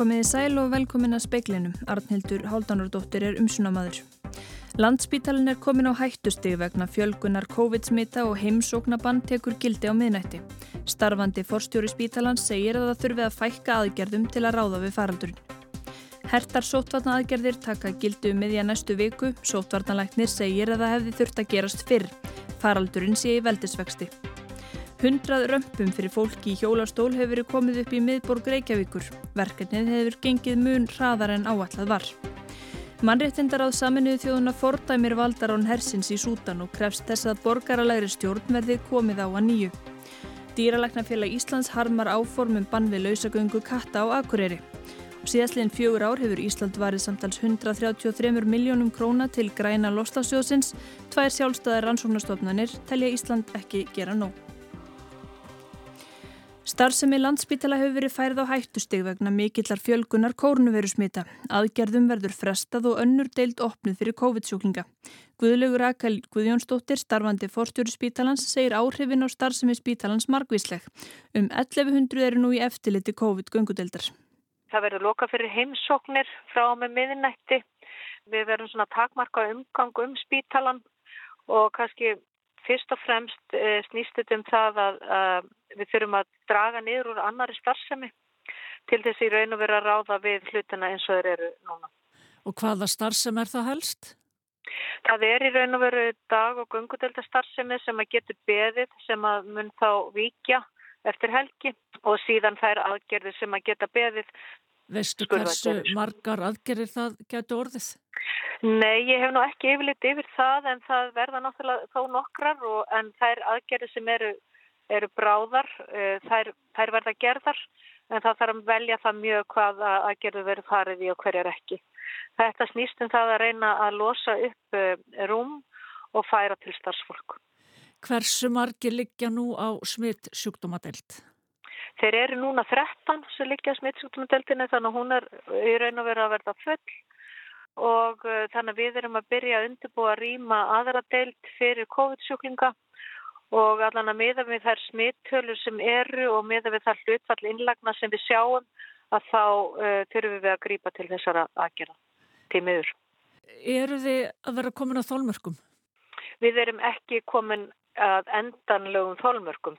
Komiði sæl og velkomin að speiklinum. Arnhildur Háldanardóttir er umsunamaður. Landspítalinn er komin á hættustig vegna fjölgunar COVID-smita og heimsóknabann tekur gildi á miðnætti. Starfandi forstjóri spítalans segir að það þurfi að fækka aðgerðum til að ráða við faraldurinn. Hertar sótvarna aðgerðir taka gildi um miðja næstu viku. Sótvarnalæknir segir að það hefði þurft að gerast fyrr. Faraldurinn sé í veldisvexti. Hundrað römpum fyrir fólki í hjólastól hefur verið komið upp í miðborg Reykjavíkur. Verkefnið hefur gengið mun hraðar en áallad var. Mannréttindar áð saminuðu þjóðuna fordæmir valdarán hersins í Sútan og krefst þess að borgaralegri stjórn verði komið á að nýju. Dýralæknafélag Íslands harmar áformum bann við lausagöngu katta á Akureyri. Síðastleginn fjögur ár hefur Ísland varið samtals 133 miljónum króna til græna lostasjóðsins. Tvær sjálfstæðar rannsóknastofnanir telja Ísland ekki gera nóg. Starfsemi landsbítala hefur verið færð á hættustig vegna mikillar fjölgunar kórnuverusmita. Aðgerðum verður frestað og önnur deild opnuð fyrir COVID-sjúklinga. Guðlaugur Akal Guðjónsdóttir, starfandi fórstjóri spítalans, segir áhrifin á starfsemi spítalans margvísleg. Um 1100 eru nú í eftirliti COVID-göngudeldar. Það verður loka fyrir heimsóknir frá með miðinætti. Við verðum svona takmarka umgang um spítalan og kannski fyrst og fremst e, snýst þetta um það að, að við þurfum að draga niður úr annari starfsemi til þess í raun og vera að ráða við hlutina eins og þeir eru núna. Og hvaða starfsemi er það helst? Það er í raun og veru dag- og gungudelda starfsemi sem að getur beðið sem að mun þá vikja eftir helgi og síðan þær aðgerðir sem að geta beðið Veistu hversu margar aðgerir það getur orðið? Nei, ég hef nú ekki yfirleitt yfir það en það verða náttúrulega þó nokkrar og, en þær aðgerir sem eru, eru bráðar, uh, þær, þær verða gerðar en það þarf að velja það mjög hvað aðgerðu verður farið í og hverjar ekki. Þetta snýst um það að reyna að losa upp uh, rúm og færa til starfsfólk. Hversu margir liggja nú á smitt sjúkdómadelt? Þeir eru núna 13 sem liggja smittsjúkdómadeldinu þannig að hún er í raun og veru að verða full og þannig að við erum að byrja að undirbúa að rýma aðra deild fyrir COVID-sjúklinga og allan að miða við þær smitthölur sem eru og miða við þær hlutfall innlagna sem við sjáum að þá uh, þurfum við að grýpa til þessara aðgerða til miður. Eru þið að vera komin á þólmörkum? Við erum ekki komin að endanlegum þólmörkum.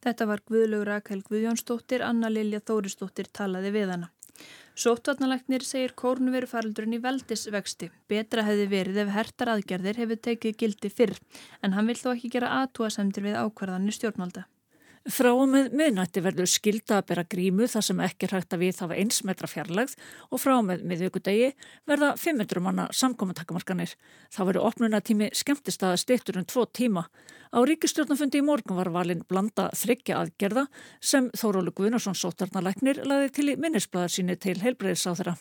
Þetta var Guðlaugur Rakel Guðjónsdóttir, Anna Lilja Þórisdóttir talaði við hana. Sóttvarnalæknir segir kórnveru faraldurinn í veldisvexti. Betra hefði verið ef hertar aðgerðir hefur tekið gildi fyrr, en hann vil þó ekki gera aðtúa semtir við ákvarðanir stjórnvalda. Frá og með miðnætti verður skilda að bera grímu þar sem ekki er hægt að við hafa eins metra fjarlagð og frá og með miðvíkudegi verða 500 manna samkominntakamarkanir. Það verður opnunatími skemmtist að styrtur um tvo tíma. Á ríkistjórnafundi í morgun var valinn blanda þryggja aðgerða sem Þórólu Guðnarsson sótarnalæknir laði til í minnisblæðar síni til heilbreyðisáþra.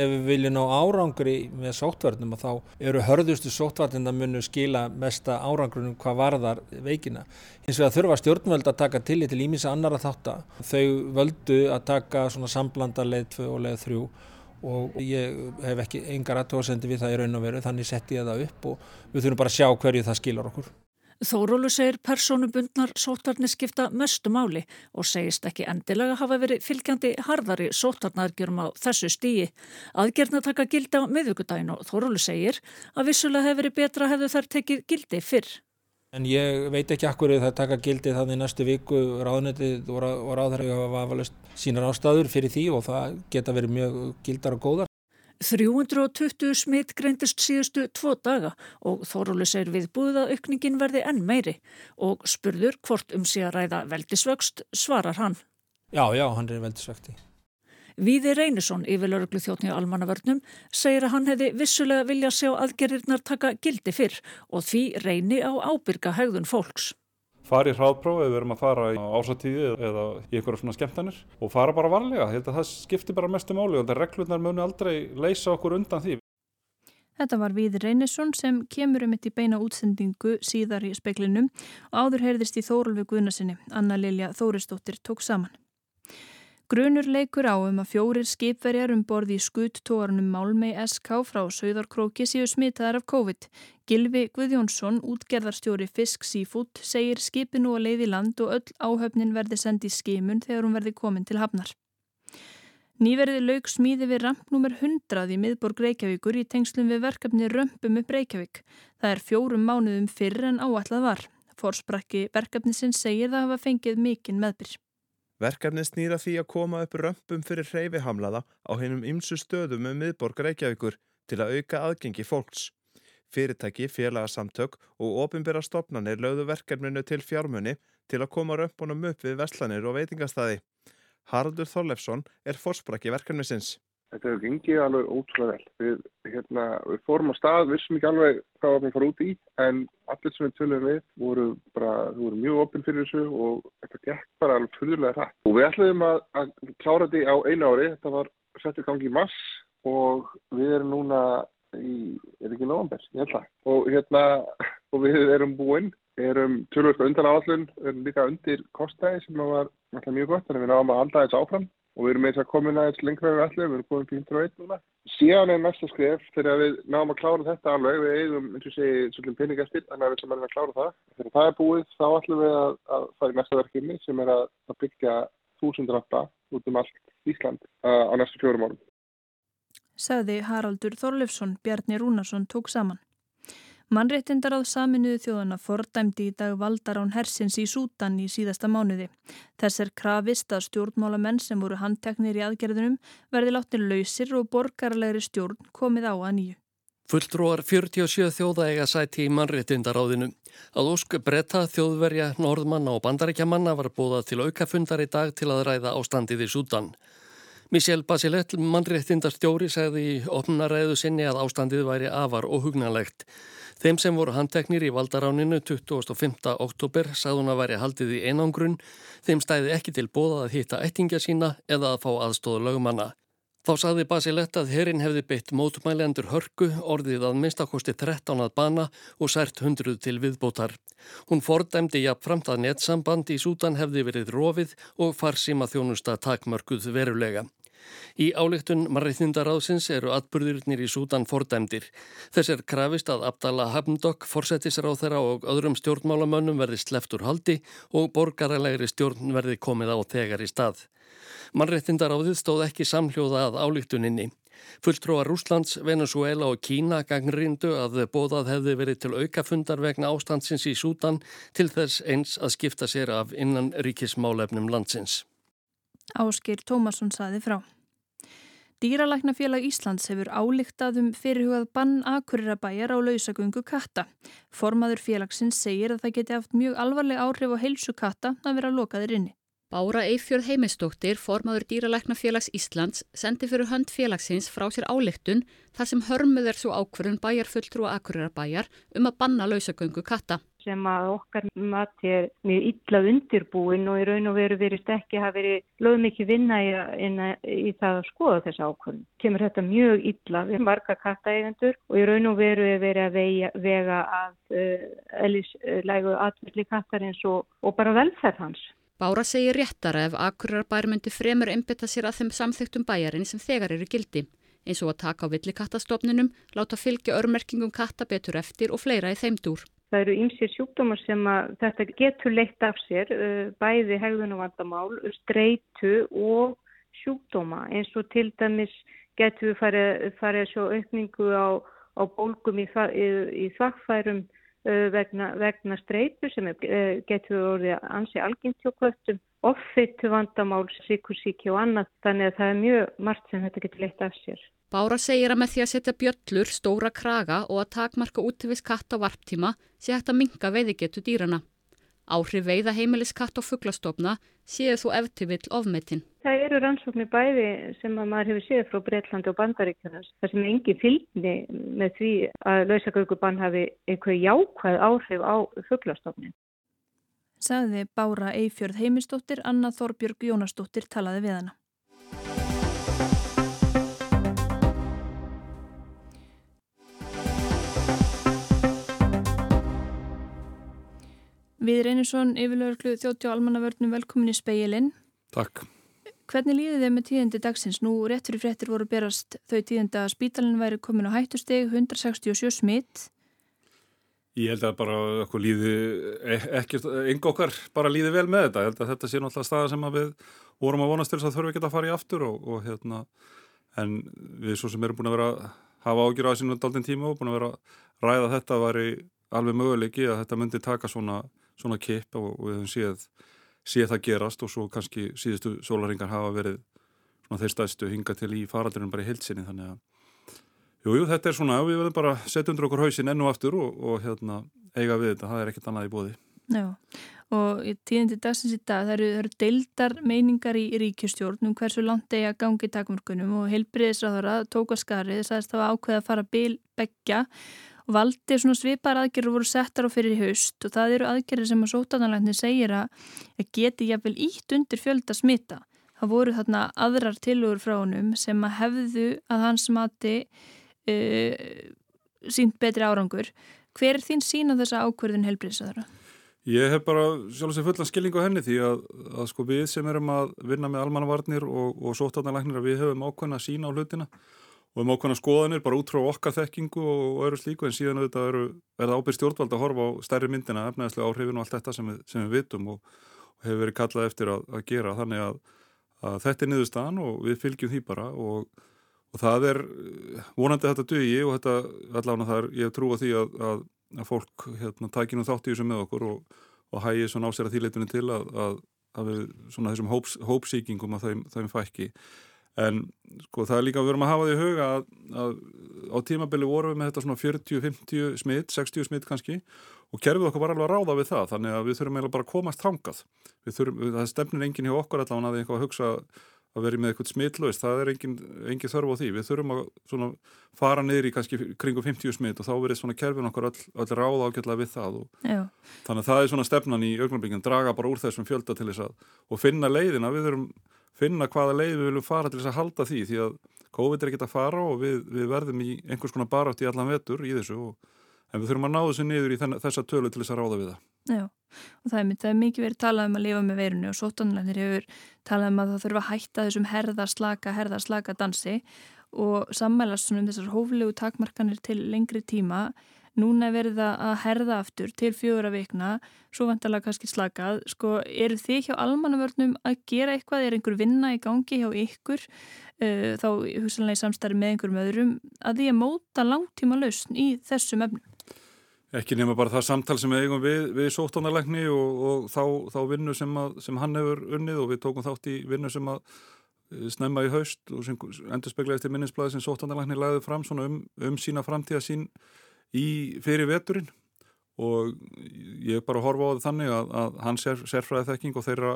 Ef við viljum ná árangri með sótvarnum þá eru hörðustu sótvarnir að munu skila mesta árangrunum hvað varðar veikina. Hins vegar þurfa stjórnvöld að taka til í til ímins annara þáttar. Þau völdu að taka svona samblanda leið 2 og leið 3 og ég hef ekki engar aðtóðsendi við það í raun og veru þannig setti ég það upp og við þurfum bara að sjá hverju það skilar okkur. Þórólu segir personubundnar sótarnir skipta mestu máli og segist ekki endilega hafa verið fylgjandi harðari sótarnargjörum á þessu stíi. Aðgerna taka gildi á miðugudagin og Þórólu segir að vissulega hefur verið betra hefðu þær tekið gildi fyrr. En ég veit ekki akkur að það taka gildi þannig næstu viku ráðnetið og ráðhverju hafa vafalust sínar ástæður fyrir því og það geta verið mjög gildar og góðar. 320 smitt greindist síðustu tvo daga og Þórólu segir við búið að aukningin verði enn meiri og spurður hvort um sig að ræða veldisvöxt svarar hann. Já, já, hann er veldisvöxti. Víði Reynisson, yfirlauruglu þjóttni á almannavörnum, segir að hann hefði vissulega vilja sjá aðgerðirnar taka gildi fyrr og því reyni á ábyrga hegðun fólks fara í hraðpróf eða við erum að fara í ásatíði eða í einhverja svona skemmtanir og fara bara varlega. Ég held að það skiptir bara mestu máli og þetta reglurnar muni aldrei leysa okkur undan því. Þetta var Víður Reynesson sem kemur um eitt í beina útsendingu síðar í speklinum og áður heyrðist í Þórulvi Guðnasinni. Anna Lilja Þóristóttir tók saman. Grunur leikur á um að fjórir skipverjar um borði í skuttóarunum Málmei SK frá Sauðarkróki séu smitaðar af COVID. Gilvi Guðjónsson, útgerðarstjóri Fisk Seafood, segir skipinu að leiði land og öll áhöfnin verði sendið skimun þegar hún verði komin til hafnar. Nýverði laug smíði við rampnúmer 100 í miðborg Reykjavíkur í tengslum við verkefni Römpum upp Reykjavík. Það er fjórum mánuðum fyrr en áallad var. Forsprakki verkefnisinn segir það hafa fengið mikinn meðbyr. Verkefni snýra því að koma upp römpum fyrir hreyfihamlaða á hennum ymsu stöðum með um miðborg Reykjavíkur til að auka aðgengi fólks. Fyrirtæki, félagsamtök og ofinbæra stopnarnir lögðu verkefninu til fjármunni til að koma römpunum upp við verslanir og veitingastæði. Haraldur Þorlefsson er fórsprakki verkefnisins. Þetta hefur gengið alveg ótrúlega vel. Við, hérna, við fórum á stað, vissum ekki alveg hvað við fórum út í, en allir sem við tölum við voru, bara, voru mjög opinn fyrir þessu og þetta gekk bara alveg fyrðulega rætt. Og við ætlum að, að klára þetta á einu ári, þetta var sett í gangi í mass og við erum núna í, er ekki november, ég held það. Og hérna, og við erum búinn, erum tölvöld undan áallun, erum líka undir kostæði sem var mjög gott, þannig að við náðum að halda þess áfram og við erum eins að koma aðeins lengra við allir, við erum komin til 101 núna. Síðan er næsta skref þegar við náðum að klára þetta alveg, við eigum, eins og segi, svolítið peningastil, þannig að við sem erum að klára það. Þegar það er búið, þá ætlum við að, að fara í næsta verkefni sem er að, að byggja þúsundrappa út um allt Ísland uh, á næstu fjórum árum sagði Haraldur Þorlefsson, Bjarni Rúnarsson tók saman. Mannréttindar áð saminuðu þjóðana fordæmdi í dag valdar án hersins í Sútan í síðasta mánuði. Þess er krafist að stjórnmálamenn sem voru handteknir í aðgerðunum verði láttir lausir og borgarlegri stjórn komið á að nýju. Fulltrúar 47 þjóða eiga sæti í mannréttindaráðinu. Að ósku bretta þjóðverja, norðmanna og bandaríkjamanna var búða til aukafundar í dag til að ræða ástandið í Sútan. Michel Bachelet, mannréttindastjóri, segði í opnaræðu sinni að ástandið væri afar og hugnanlegt. Þeim sem voru handteknir í valdaráninu 25. oktober sagði hún að væri haldið í einangrun, þeim stæði ekki til bóða að hitta ættingja sína eða að fá aðstóðu lögumanna. Þá sagði Basilett að herrin hefði beitt mótumælendur hörku, orðið að minnstakosti 13 að bana og sært hundruð til viðbótar. Hún fordæmdi jafnframt að nettsamband í Sútan hefði verið rofið og farsíma þjónusta takmörkuð verulega. Í álíktun marriðnindaráðsins eru atbyrðurnir í Sútan fordæmdir. Þess er krafist að Abdallah Hamdok, forsetisráð þeirra og öðrum stjórnmálamönnum verði sleftur haldi og borgaralegri stjórn verði komið á þegar í stað. Marriðnindaráðið stóð ekki samhljóða að álíktuninni. Fulltróa Rúslands, Venezuela og Kína gangrindu að bóðað hefði verið til aukafundar vegna ástandsins í Sútan til þess eins að skipta sér af innan ríkismálefnum landsins. Áskir Tómasson saði frá. Dýralæknafélag Íslands hefur álíktað um fyrirhugað bann akurirabæjar á lausagöngu katta. Formaður félagsins segir að það geti haft mjög alvarleg áhrif á heilsu katta að vera lokaðir inni. Bára Eifjörð Heimistóttir, formaður Dýralæknafélags Íslands, sendi fyrir hönd félagsins frá sér álíktun þar sem hörmuð er svo ákverðun bæjarfulltrú og akurirabæjar um að banna lausagöngu katta sem að okkar mati er mjög illa undirbúin og í raun og veru verist ekki hafa verið lögum ekki vinna í, í það að skoða þessa ákvörðum. Kemur þetta mjög illa við marga kattaeigendur og í raun og veru er verið að vega, vega að uh, elislægu atverðli kattarins og, og bara velferð hans. Bára segir réttara ef akkurar bær myndi fremur einbita sér að þeim samþygtum bæjarinn sem þegar eru gildi eins og að taka á villikatastofninum, láta fylgja örmerkingum katta betur eftir og fleira í þeimdúr. Það eru ymsir sjúkdómar sem að þetta getur leitt af sér, uh, bæði hegðunumvandamál, streitu og sjúkdóma eins og til dæmis getur við farið, farið að sjá aukningu á, á bólgum í, í, í þvakkfærum uh, vegna, vegna streitu sem er, uh, getur orðið ansi algjöntjókvöldum, offitu vandamál, síkursíki og annað þannig að það er mjög margt sem þetta getur leitt af sér. Bára segir að með því að setja bjöllur, stóra kraga og að takmarka útvís katt á varptíma sé hægt að minga veiðigetu dýrana. Áhrif veiða heimilis katt á fugglastofna séu þú eftir vill ofmetinn. Það eru rannsóknir bæði sem að maður hefur séð frá Breitlandi og Bandaríkjunars. Það sem engi fylgni með því að lausagaukubann hafi eitthvað jákvæð áhrif á fugglastofnin. Saði Bára Eifjörð heimistóttir, Anna Þorbjörg Jónastóttir talaði við hana. Við Reynisson, yfirlögurklu þjótti á almannavörnum, velkomin í speilin. Takk. Hvernig líði þið með tíðindi dagsins? Nú rétt fyrir fréttir voru berast þau tíðindi að spítalinn væri komin á hættusteg, 167 smitt. Ég held að bara okkur líði, e- ekkert, enga okkar bara líði vel með þetta. Ég held að þetta sé náttúrulega staða sem við vorum að vonast til þess að þurfum ekki að fara í aftur og, og hérna, en við svo sem erum búin að vera að hafa ágjur á sínum daldinn tíma og búin að vera að ræða þetta var í alveg möguleiki að þetta myndi taka svona, svona kip og, og við höfum séð, séð það gerast og svo kannski síðustu sólaringar hafa verið svona þeir stæðstu hinga til í faraldurinn bara í heilsinni þannig að Jújú, jú, þetta er svona, við verðum bara setja undir okkur hausin enn og aftur og, og hérna, eiga við þetta, það er ekkert annað í bóði. Já, og í tíðindi dagsins í dag, það eru, eru deildar meiningar í ríkjustjórn um hversu langt eigi að gangi takmörkunum og heilbriðisráðara tók að skarið þess að það var ákveð að fara bil begja og valdi svona svipar aðgerður voru settar á fyrir haust og það eru aðgerður sem að sótananlækni segir að geti jáfnvel ítt undir fjölda smita. Það voru þarna aðrar tilugur frá honum sem að hefðu að hans mati uh, sínt betri árangur. Hver er þín sín á þessa ákverðin helbriðsöðara? Ég hef bara sjálfsög fullan skilning á henni því að, að sko við sem erum að vinna með almannavarnir og, og sótarnalæknir að við hefum ákveðna sín á hlutina og hefum ákveðna skoðanir bara út frá okkar þekkingu og, og öðru slíku en síðan auðvitað eru, er það ábyrð stjórnvald að horfa á stærri myndina, efnæðislega áhrifin og allt þetta sem við, sem við vitum og, og hefur verið kallað eftir að, að gera. Þannig að, að þetta er niðurstaðan og við fylgjum því bara og og það er vonandi þetta dugi og þetta allavega þar ég trú að því að, að, fólk hérna, tækir nú þátt í þessu með okkur og, og hægir svona á sér að þýleitunni til að, við svona þessum hóps, hópsíkingum að þeim, þeim fækki en sko það er líka að við erum að hafa því huga að, að á tímabili vorum við með þetta svona 40-50 smitt 60 smitt kannski og kerfið okkur var alveg að ráða við það. Þannig að við þurfum eiginlega bara að komast þangað. Við þurfum, það stefnir enginn hjá okkur allavega að við eitthvað að hugsa að vera með eitthvað smittlaust, það er engin, engin þörf á því, við þurfum að fara niður í kannski kringu 50 smitt og þá verður svona kerfin okkur öll, öll ráða ágjörlega við það og þannig að það er svona stefnan í augnablikinn, draga bara úr þessum fjölda til þess að og finna leiðina, við þurfum finna hvaða leið við viljum fara til þess að halda því því að COVID er ekkert að fara og við, við verðum í einhvers konar barátt í allan vetur í þessu og, en við þurfum að ná þessu niður í þessa tölu til þess að ráða við það. Já, og það er, það er mikið verið talað um að lifa með veirinu og sótanlæðir hefur talað um að það þurfa að hætta þessum herðarslaka, herðarslaka dansi og sammælast um þessar hóflegu takmarkanir til lengri tíma. Núna er verið að herða aftur til fjóra vikna, svo vantalega kannski slakað. Sko, eru þið hjá almannavörnum að gera eitthvað? Er einhver vinna í gangi hjá ykkur? Uh, þá hugsalega í samstarfi með einhverjum öðrum að því að móta langtíma lausn í þessum efnum? Ekki nema bara það samtal sem við eigum við, við sóttónarleikni og, og þá, þá vinnu sem, að, sem hann hefur unnið og við tókum þátt í vinnu sem að eh, snemma í haust og endur spekla eftir minninsblæði sem sóttónarleikni læði fram um, um sína framtíða sín í fyrir veturinn. Og ég bara horfa á það þannig að, að hann sér, sérfræði þekking og þeirra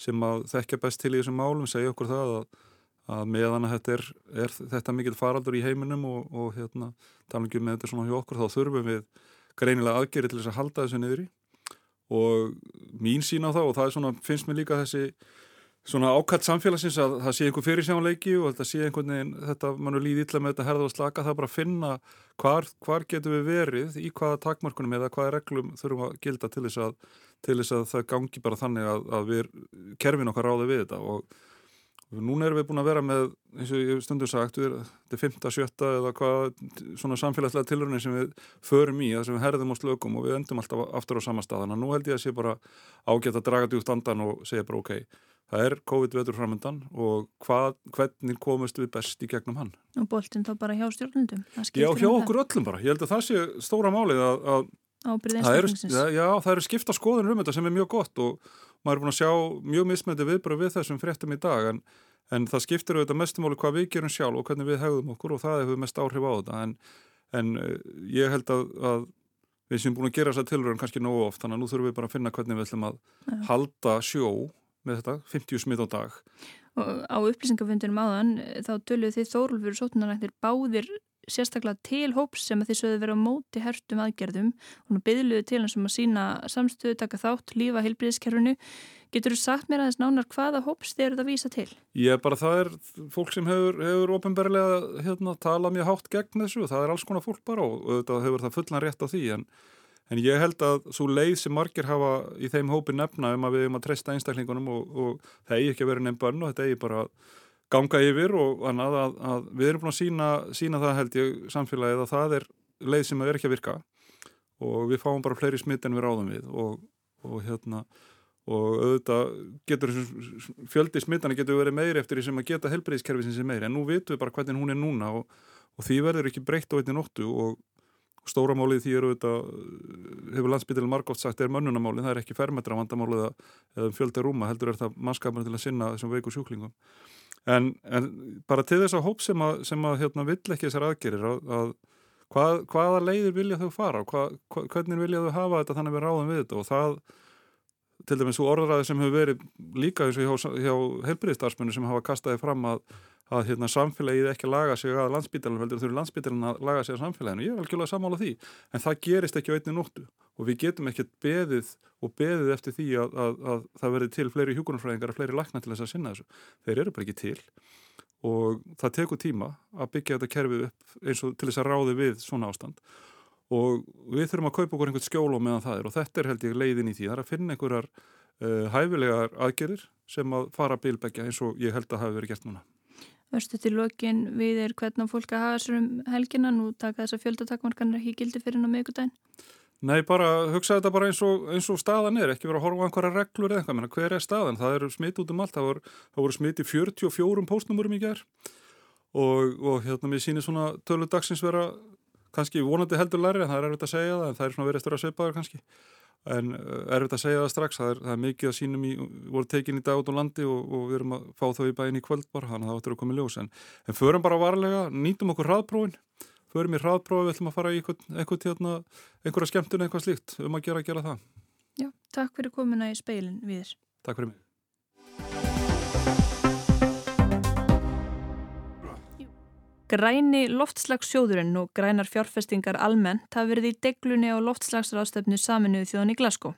sem að þekkja best til í þessum málum segja okkur það að, að meðan að þetta er, er þetta mikil faraldur í heiminum og, og hérna, tala ekki með þetta svona hjá okkur þá þurfum við greinilega aðgerið til þess að halda þessu niður í og mín sín á það og það er svona, finnst mér líka þessi svona ákallt samfélagsins að það sé einhver fyrirsjónleiki og þetta sé einhvern veginn þetta mann er líðið illa með þetta herða og slaka það er bara að finna hvar, hvar getur við verið í hvaða takmarkunum eða hvaða reglum þurfum að gilda til þess að, til þess að það gangi bara þannig að, að við kerfin okkar ráði við þetta og Núna erum við búin að vera með, eins og ég stundur sagt, þetta er 5. 7. eða hvað svona samfélagslega tilröðin sem við förum í, það sem við herðum á slökum og við endum alltaf aftur á sama stað. Þannig að nú held ég að sé bara ágætt að draga djúkt andan og segja bara ok, það er COVID-vetur framöndan og hvað, hvernig komust við best í gegnum hann. Og boltinn þá bara hjá stjórnundum? Já, hjá okkur öllum bara. Ég held að það sé stóra málið að, að það eru, já, það eru skipta skoðunum um þetta sem er mjög gott og maður er búin að sjá mjög mismöndi viðbröð við þessum fréttum í dag en, en það skiptir auðvitað mestumáli hvað við gerum sjálf og hvernig við hegðum okkur og það hefur mest áhrif á þetta en, en eh, ég held að, að við sem búin að gera þessa tilröðum kannski nógu oft þannig að nú þurfum við bara að finna hvernig við ætlum að ja. halda sjó með þetta, 50 smitt á dag og á upplýsingafundinum áðan þá töluðu þið þórulfur sótunaræknir báðir sérstaklega til hóps sem að því sögðu verið á móti hertum aðgerðum og byðluðu til hans um að sína samstöðu, taka þátt, lífa heilbríðiskerfunu. Getur þú sagt mér aðeins nánar hvaða hóps þið eruð að vísa til? Ég bara það er fólk sem hefur, hefur ofinberlega hérna, talað mjög hátt gegn þessu og það er alls konar fólk bara og auðvitað hefur það fullan rétt á því en, en ég held að svo leið sem margir hafa í þeim hópi nefna um að við erum að treysta einstaklingunum og, og það eigi ekki að vera nefn bönn og þetta eigi bara að ganga yfir og annað að, að við erum búin að sína, sína það held ég samfélagið að það er leið sem er ekki að virka og við fáum bara fleiri smitt en við ráðum við og, og hérna og auðvitað getur fjöldi smittana getur verið meiri eftir því sem að geta helbreyðiskerfi sem sé meiri. En nú vitum við bara hvernig hún er núna og, og því verður ekki breytt á einni nóttu og stóra málið því eru auðvitað hefur landsbyttilega margótt sagt er mönnunamálið, það er ekki fermetra vandamálið eða fjöldi rúma, heldur er það mannskapar til að sinna þessum veiku sjúklingum. En, en bara til þess að hóp sem að, sem að hérna, vill ekki þessar aðgerir að, að hvað, hvaða leiðir vilja þau fara og hvað, hvernig vilja þau hafa þetta þannig að við ráðum við þetta? Og það til dæmis svo orðræði sem hefur verið líka eins og hjá, hjá heilbyrðistarsmennu sem hafa kastaði fram að, að hérna, samfélagið ekki laga sig að landsbytalan veldur þurfi landsbytalan að laga sig að samfélaginu. Ég er algjörlega samála því, en það gerist ekki á einni nóttu. Og við getum ekkert beðið og beðið eftir því að, að, að það verði til fleiri hjúkunarfræðingar og fleiri lakna til þess að sinna þessu, þeir eru bara ekki til. Og það tekur tíma að byggja þetta kerfið upp eins og til þess að ráði við svona ástand. Og við þurfum að kaupa okkur einhvert skjól á meðan það er. Og þetta er held ég leiðin í því. Það er að finna einhverjar uh, hæfilegar aðgerir sem að fara að bilbækja eins og ég held að hafi verið gert núna Vörstu til lokin við er hvernig fólk að hafa sér um helgina? Nú taka þess að fjöldatakmarkan er ekki gildi fyrir ná miðgudaginn Nei, bara hugsa þetta bara eins og, eins og staðan er, ekki vera að horfa einhverja reglur eða eitthvað, menna hver er staðan? Það eru smitt út um allt, það voru, það voru smitt í 44 postnumurum í gerð og, og hérna mér sýnir svona tölu dagsins vera kannski vonandi heldur læri en það er erfitt að segja það en það er svona verið eftir að sveipaður kannski en uh, erfitt að segja það strax það er, það er mikið að sínum í, voru tekin í dag út á landi og, og við erum að fá þau í bæin í kvöld bara, þannig að það áttur að koma í ljós. En, en förum bara varlega, nýtum okkur hraðprófin. Förum í hraðprófi, við ætlum að fara í einhverja skemmtun eitthvað slíkt. Um að gera að gera það. Já, takk fyrir komuna í speilin við Takk fyrir mig Græni loftslagssjóðurinn og grænar fjárfestingar almennt hafa verið í deglunni á loftslagsráðstöfnu saminuðu þjóðan í Glasgow.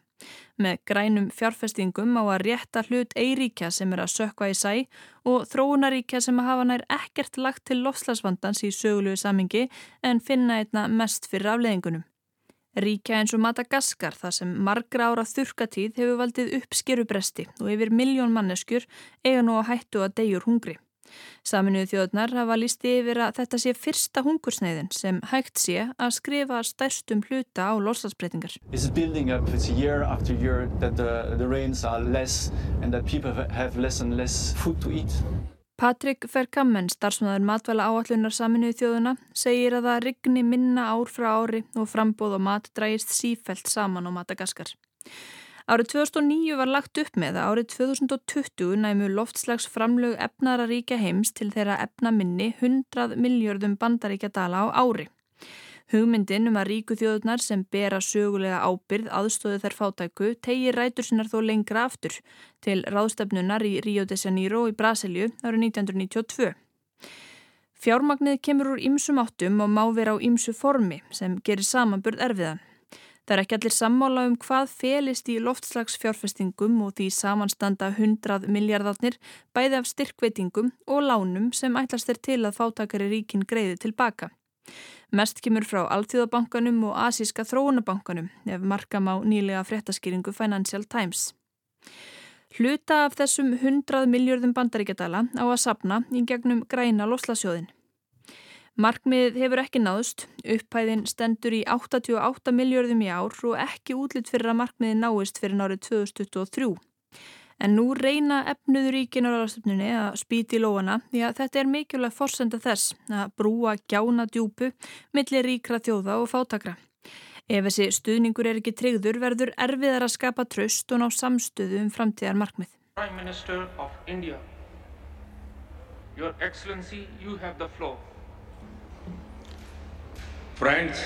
Með grænum fjárfestingum á að rétta hlut eiríkja sem er að sökva í sæ og þróunaríkja sem hafa nær ekkert lagt til loftslagsvandans í sögulegu samingi en finna einna mest fyrir afleðingunum. Ríkja eins og Madagaskar þar sem margra ára þurkatíð hefur valdið upp skerubresti og yfir miljón manneskjur eiga nú að hættu að degjur hungri. Saminuðu þjóðnar hafa lísti yfir að þetta sé fyrsta hungursneiðin sem hægt sé að skrifa stærstum hluta á loslasbreytingar. Patrik Ferkammen, starfsmæður matvæla áallunar saminuðu þjóðuna, segir að það rigni minna ár frá ári og frambóð og mat drægist sífelt saman á Madagaskar. Árið 2009 var lagt upp með að árið 2020 næmu loftslags framlög efnara ríkja heims til þeirra efnaminni 100 miljörðum bandaríkja dala á ári. Hugmyndin um að ríku þjóðunar sem bera sögulega ábyrð aðstóðu þær fátæku tegir rætur sinnar þó lengra aftur til ráðstefnunar í Rio de Janeiro í Brasilju árið 1992. Fjármagnið kemur úr ymsum áttum og má vera á ymsu formi sem gerir samanburð erfiðan. Það er ekki allir sammála um hvað felist í loftslagsfjárfestingum og því samanstanda 100 miljardarnir bæði af styrkveitingum og lánum sem ætlast er til að fátakari ríkin greiði tilbaka. Mest kemur frá Alþjóðabankanum og Asíska þróunabankanum ef markam á nýlega fréttaskýringu Financial Times. Hluta af þessum 100 miljardum bandaríkjadala á að sapna í gegnum græna lofslagsjóðin. Markmið hefur ekki náðust, upphæðin stendur í 88 miljörðum í ár og ekki útlitt fyrir að markmiði náist fyrir nárið 2023. En nú reyna efnuður ríkin á ráðstöfnunni að spýti í lóana því að þetta er mikilvægt forsenda þess að brúa gjána djúpu millir ríkra þjóða og fátakra. Ef þessi stuðningur er ekki tryggður verður erfiðar að skapa tröst og ná samstöðu um framtíðar markmið. Prime Minister of India, Your Excellency, you have the floor. Friends,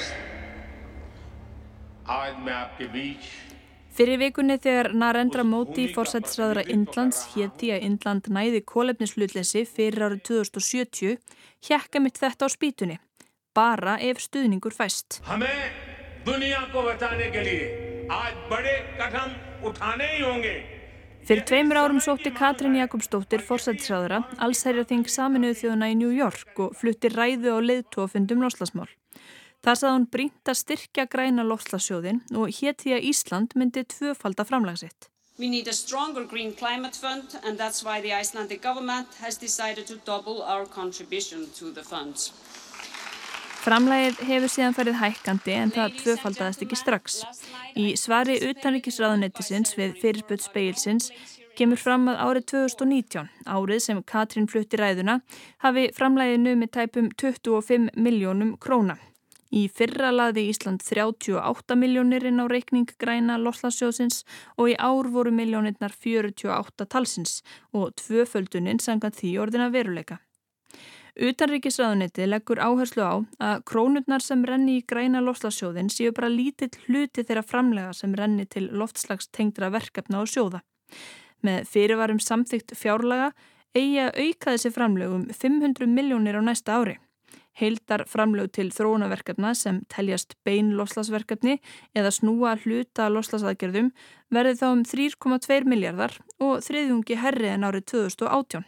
आज मैं आपके बीच Fyrir vikunni þegar Narendra Modi fórsættisræðara Indlands hétti að Indland næði kólefnislutleysi fyrir árið 2070 hjekka mitt þetta á spýtunni, bara ef stuðningur fæst. Hame Fyrir tveimur árum sótti Katrin Jakobsdóttir fórsættisræðara allsherjar þing saminuðu þjóðuna í New York og flutti ræðu á leiðtófundum loslasmál. Það sað hún brínt að styrkja græna lofslagsjóðin og hétt því að Ísland myndi tvöfalda framlagsitt. We need a stronger green climate fund and that's why the Icelandic government has decided to double our contribution to the funds. Framlægið hefur síðan farið hækkandi en það tvöfaldaðist ekki strax. Í svari utanrikisraðunettisins við fyrirspöld speilsins kemur fram að árið 2019, árið sem Katrín flutti ræðuna, hafi framlægið numið tæpum 25 miljónum króna. Í fyrra laði Ísland 38 miljónir inn á reikning græna loslasjóðsins og í ár voru miljónirnar 48 talsins og tvöfölduninn sangan því orðina veruleika. Utanríkisraðuniti leggur áherslu á að krónurnar sem renni í græna lofslagsjóðin séu bara lítill hluti þeirra framlega sem renni til loftslags tengdra verkefna og sjóða. Með fyrirvarum samþygt fjárlaga eigi að auka þessi framlegum 500 miljónir á næsta ári. Heildar framlög til þróunaverkefna sem teljast bein loslasverkefni eða snúa hluta loslasaðgerðum verði þá um 3,2 miljardar og þriðjungi herri en árið 2018.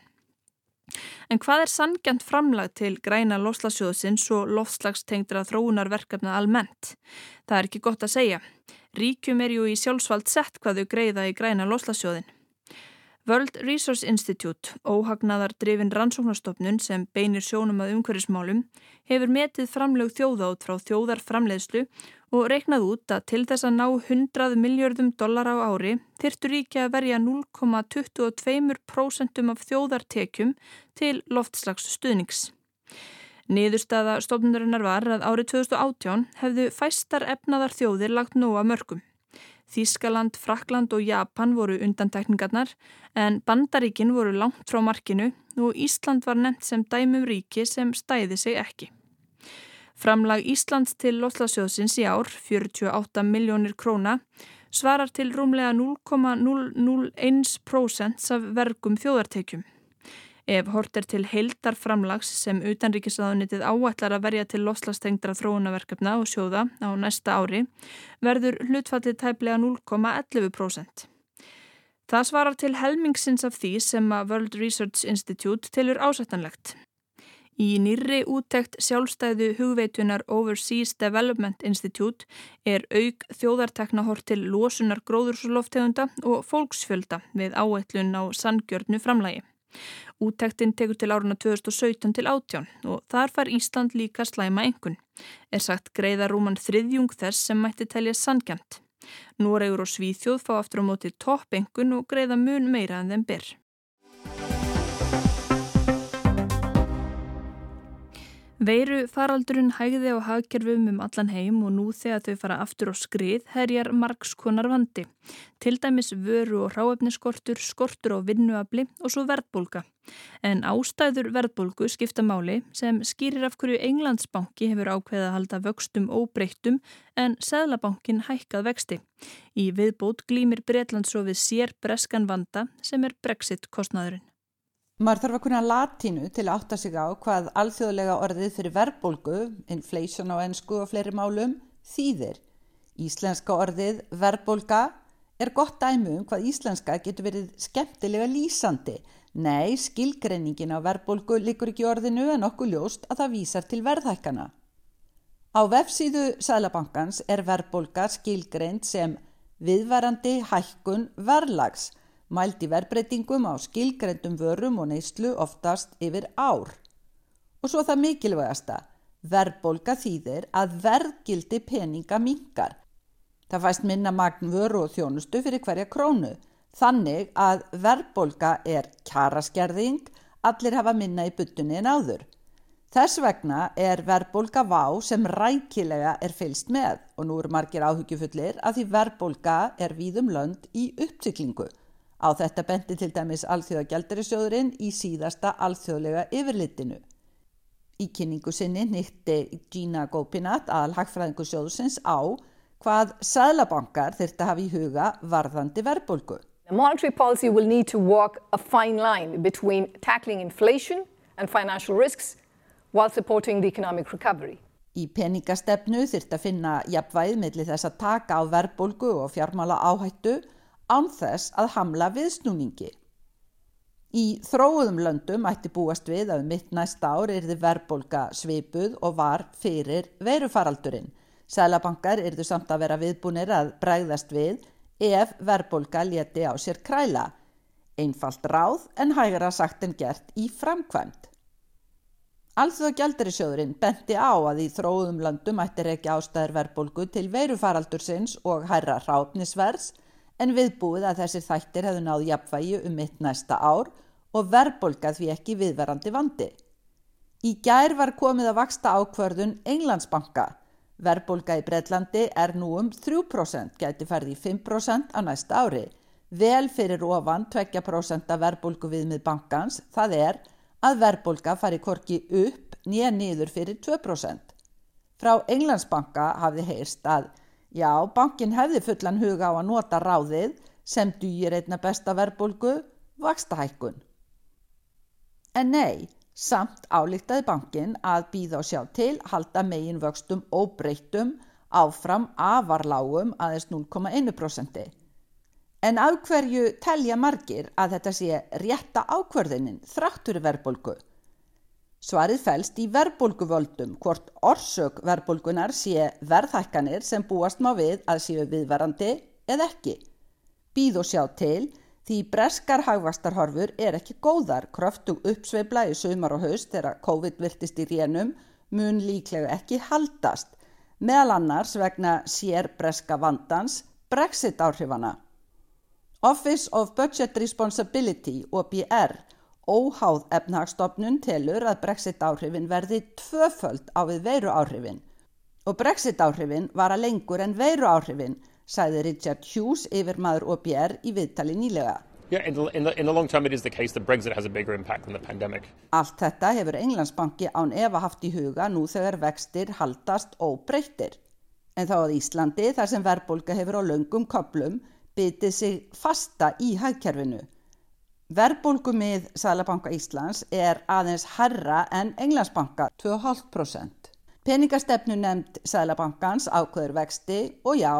En hvað er sangjant framlag til græna lofslagsjóðsins og lofslagstengdra þróunarverkefna almennt? Það er ekki gott að segja. Ríkjum er ju í sjálfsvald sett hvað þau greiða í græna lofslagsjóðin. World Resource Institute, óhagnaðar drifin rannsóknarstofnun sem beinir sjónum að umhverfismálum, hefur metið framlög þjóða út frá þjóðarframleiðslu og reiknað út að til þess að ná 100 miljardum dollar á ári þyrtu ríki að verja 0,22% af þjóðartekjum til loftslags stuðnings. Niðurstaða stofnunarinnar var að árið 2018 hefðu fæstar efnaðar þjóðir lagt nóga mörgum. Þískaland, Frakland og Japan voru undantekningarnar en bandaríkin voru langt frá markinu og Ísland var nefnt sem dæmum ríki sem stæði sig ekki. Framlag Íslands til Lotlasjóðsins í ár, 48 miljónir króna, svarar til rúmlega 0,001% af vergum þjóðartekjum. Ef hort er til heildar framlags sem utanríkisaðunitið áætlar að verja til loslastengdra þróunaverkefna og sjóða á næsta ári verður hlutfallið tæplega 0,11%. Það svarar til helmingsins af því sem að World Research Institute tilur ásættanlegt. Í nýri úttekt sjálfstæðu hugveitunar Overseas Development Institute er auk þjóðartekna hort til losunar gróðursloftegunda og fólksfjölda við áætlun á sangjörnu framlægi. Úttektin tekur til áruna 2017 til 18 og þar far Ísland líka slæma engun. Er sagt greiða rúman þriðjung þess sem mætti telja sangjant. Núregur og Svíþjóð fá aftur á móti topp engun og greiða mun meira en þeim ber. Veiru faraldurinn hægði á hagkerfum um allan heim og nú þegar þau fara aftur á skrið herjar margskonar vandi. Til dæmis vöru og ráefniskortur, skortur á vinnuabli og svo verðbólka. En ástæður verðbólku skipta máli sem skýrir af hverju Englandsbanki hefur ákveðið að halda vöxtum óbreyttum en Sæðlabankin hækkað vexti. Í viðbót glýmir Breitlandsofið sér breskan vanda sem er brexit kostnaðurinn. Maður þarf að kunna latínu til að átta sig á hvað alþjóðlega orðið fyrir verbolgu, inflation á ennsku og fleiri málum, þýðir. Íslenska orðið verbolga er gott dæmu um hvað íslenska getur verið skemmtilega lýsandi. Nei, skilgreiningin á verbolgu likur ekki orðinu en okkur ljóst að það vísar til verðhækkana. Á vefsíðu Sælabankans er verbolga skilgreind sem viðvarandi hækkun verðlags mældi verbreytingum á skilgrendum vörum og neyslu oftast yfir ár. Og svo það mikilvægasta, verbolga þýðir að verðgildi peninga mingar. Það fæst minna magn vöru og þjónustu fyrir hverja krónu. Þannig að verbolga er kjaraskerðing, allir hafa minna í byttunni en áður. Þess vegna er verbolga vá sem rækilega er fylst með og nú eru margir áhugjufullir að því verbolga er víðum lönd í uppsyklingu. Á þetta bendi til dæmis alþjóða gældarisjóðurinn í síðasta alþjóðlega yfirlitinu. Í kynningu sinni nýtti Gina Gopinath að hagfræðingu sjóðsins á hvað sæðlabankar þurft að hafa í huga varðandi verðbólgu. Monetary policy will need to walk a fine line between tackling inflation and financial risks while supporting the economic recovery. Í peningastefnu þurft að finna jafnvæð millir þess að taka á verðbólgu og fjármála áhættu án þess að hamla viðsnúningi. Í þróuðum löndum ætti búast við að mitt næsta ár er þið verðbólka svipuð og var fyrir veirufaraldurinn. Sælabankar er þau samt að vera viðbúnir að bregðast við ef verðbólka leti á sér kræla. Einfalt ráð en hægara sagt en gert í framkvæmt. Alþjóða gældarisjóðurinn benti á að í þróðum landum ættir ekki ástæður verðbólgu til veirufaraldursins og hærra ráfnisverðs en viðbúið að þessir þættir hefðu náð jafnvægi um mitt næsta ár og verðbólga því ekki viðverandi vandi. Í gær var komið að vaksta ákvörðun Englandsbanka. Verðbólga í Breitlandi er nú um 3%, gæti ferði í 5% á næsta ári. Vel fyrir ofan 2% af verðbólgu viðmið bankans, það er að verðbólka fari korki upp nýja nýður fyrir 2%. Frá Englandsbanka hafði heyrst að já, bankin hefði fullan huga á að nota ráðið sem dýr einna besta verðbólgu, vakstahækkun. En nei, samt álíktaði bankin að býða og sjá til halda megin vöxtum óbreyttum áfram afarlágum aðeins 0,1%. En af hverju telja margir að þetta sé rétta ákverðinin þráttur verðbólgu? Svarið fælst í verðbólguvöldum hvort orsök verðbólgunar sé verðhækkanir sem búast má við að séu viðvarandi eða ekki. Býð og sjá til því breskar hagvastarhorfur er ekki góðar kröftug uppsveifla í sumar og haust þegar COVID virtist í rénum mun líklega ekki haldast meðal annars vegna sér breska vandans brexit áhrifana. Office of Budget Responsibility, OBR, óháð efnahagstofnun telur að brexit áhrifin verði tvöföld á við veiru áhrifin og brexit áhrifin var að lengur en veiru áhrifin, sæði Richard Hughes yfir maður OBR í viðtali nýlega. Yeah, in the, in, the, in the. Allt þetta hefur Englandsbanki án efa haft í huga nú þegar vextir haldast og breytir. En þá að Íslandi þar sem verðbólka hefur á löngum köplum bitið sig fasta í hægkerfinu. Verðbólgumið Sælabanka Íslands er aðeins herra en Englandsbanka 2,5%. Peningastefnu nefnd Sælabankans ákveður vexti og já,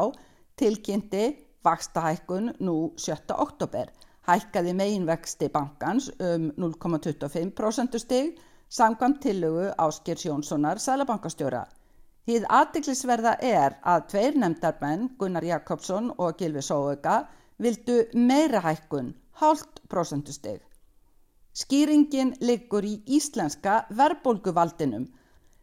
tilkynnti vakstahækkun nú 7. oktober. Hækkaði meginvexti bankans um 0,25% stig samkvæmt tillögu Áskers Jónssonar Sælabankastjóra. Þið aðtiklisverða er að tveir nefndarmenn, Gunnar Jakobsson og Gilvi Sóöka, vildu meira hækkun, hálft prosentusteg. Skýringin liggur í íslenska verbulguvaldinum.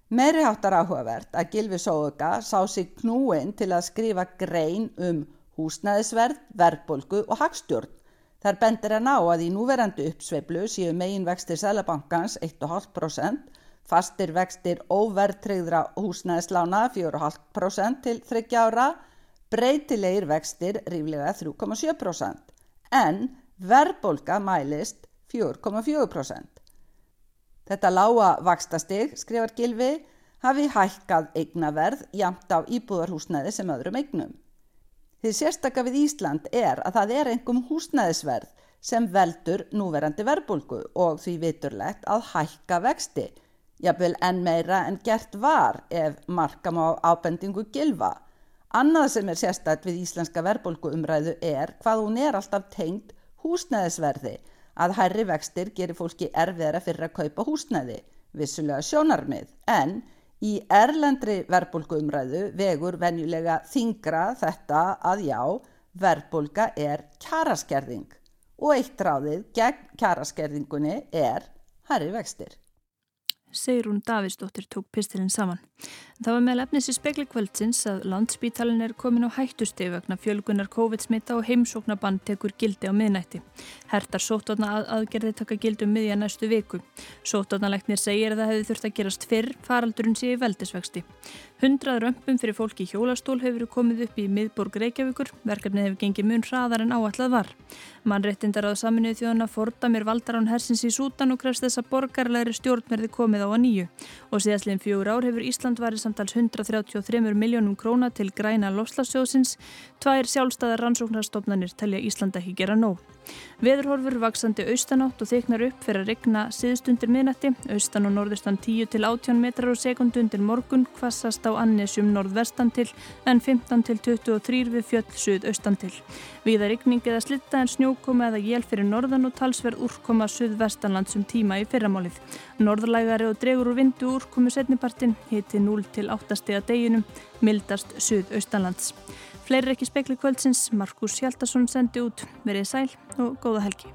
Meiri háttar áhugavert að Gilvi Sóöka sá sig knúin til að skrifa grein um húsnæðisverð, verbulgu og hagstjórn. Þar bendir hann á að í núverandi uppsveiflu séu meginvextir Sælabankans 1,5% Fastir vextir óvertreyðra húsnæðislána 4,5% til 30 ára, breytilegir vextir ríflega 3,7% en verðbólka mælist 4,4%. Þetta lága vakstastig, skrifar Gilvi, hafi hækkað eignaverð jamt á íbúðarhúsnæði sem öðrum eignum. Þið sérstakka við Ísland er að það er engum húsnæðisverð sem veldur núverandi verðbólku og því viturlegt að hækka vexti jafnvel enn meira en gert var ef markam á ábendingu gilfa. Annað sem er sérstætt við íslenska verðbólgu umræðu er hvað hún er alltaf tengd húsnæðisverði. Að hærri vextir gerir fólki erfiðra fyrir að kaupa húsnæði, vissulega sjónarmið, en í erlendri verðbólgu umræðu vegur venjulega þingra þetta að já, verðbólga er kjaraskerðing. Og eitt ráðið gegn kjaraskerðingunni er hærri vextir. Segrún Davidsdóttir tók pistilinn saman. Það var með lefnis í spekli kvöldsins að landsbítalinn er komin á hættusteg vegna fjölgunar COVID-smitta og heimsóknabann tekur gildi á miðnætti. Hertar sótotna að aðgerði taka gildi um miðja næstu viku. Sótotnalegnir segir að það hefði þurft að gerast fyrr faraldurinn sé í veldisvexti. Hundrað römpum fyrir fólki í hjólastól hefur komið upp í miðborg Reykjavíkur. Verkefnið hefur gengið mun hraðar en áallad var. Mannréttindar á saminuð þjóðana fordamir valdarán hersins í Sútan og krefst þess að borgarlegri stjórnverði komið á að nýju. Og síðastlegin fjögur ár hefur Ísland varið samtals 133 miljónum króna til græna lofslagsjóðsins. Tvær sjálfstæðar rannsóknarstofnanir telja Ísland ekki gera nóg. Veðurhorfur vaksandi austanátt og þyknar upp fyrir að regna síðstundir miðnætti, austan og norðustan 10 til 18 metrar og sekundundir morgun, kvassast á annesjum norðvestan til en 15 til 23 við fjöll suð austan til. Viða regning eða slitta en snjókoma eða jél fyrir norðan og talsverð úrkoma suð-vestanland sem tíma í fyrramálið. Norðlægari og dregur úr vindu úrkomu setnipartin, hiti 0 til 8 steg að deginum, mildast suð-austanlands. Fleiri ekki spekli kvöldsins, Markus Hjaldarsson sendi út, verið sæl og góða helgi.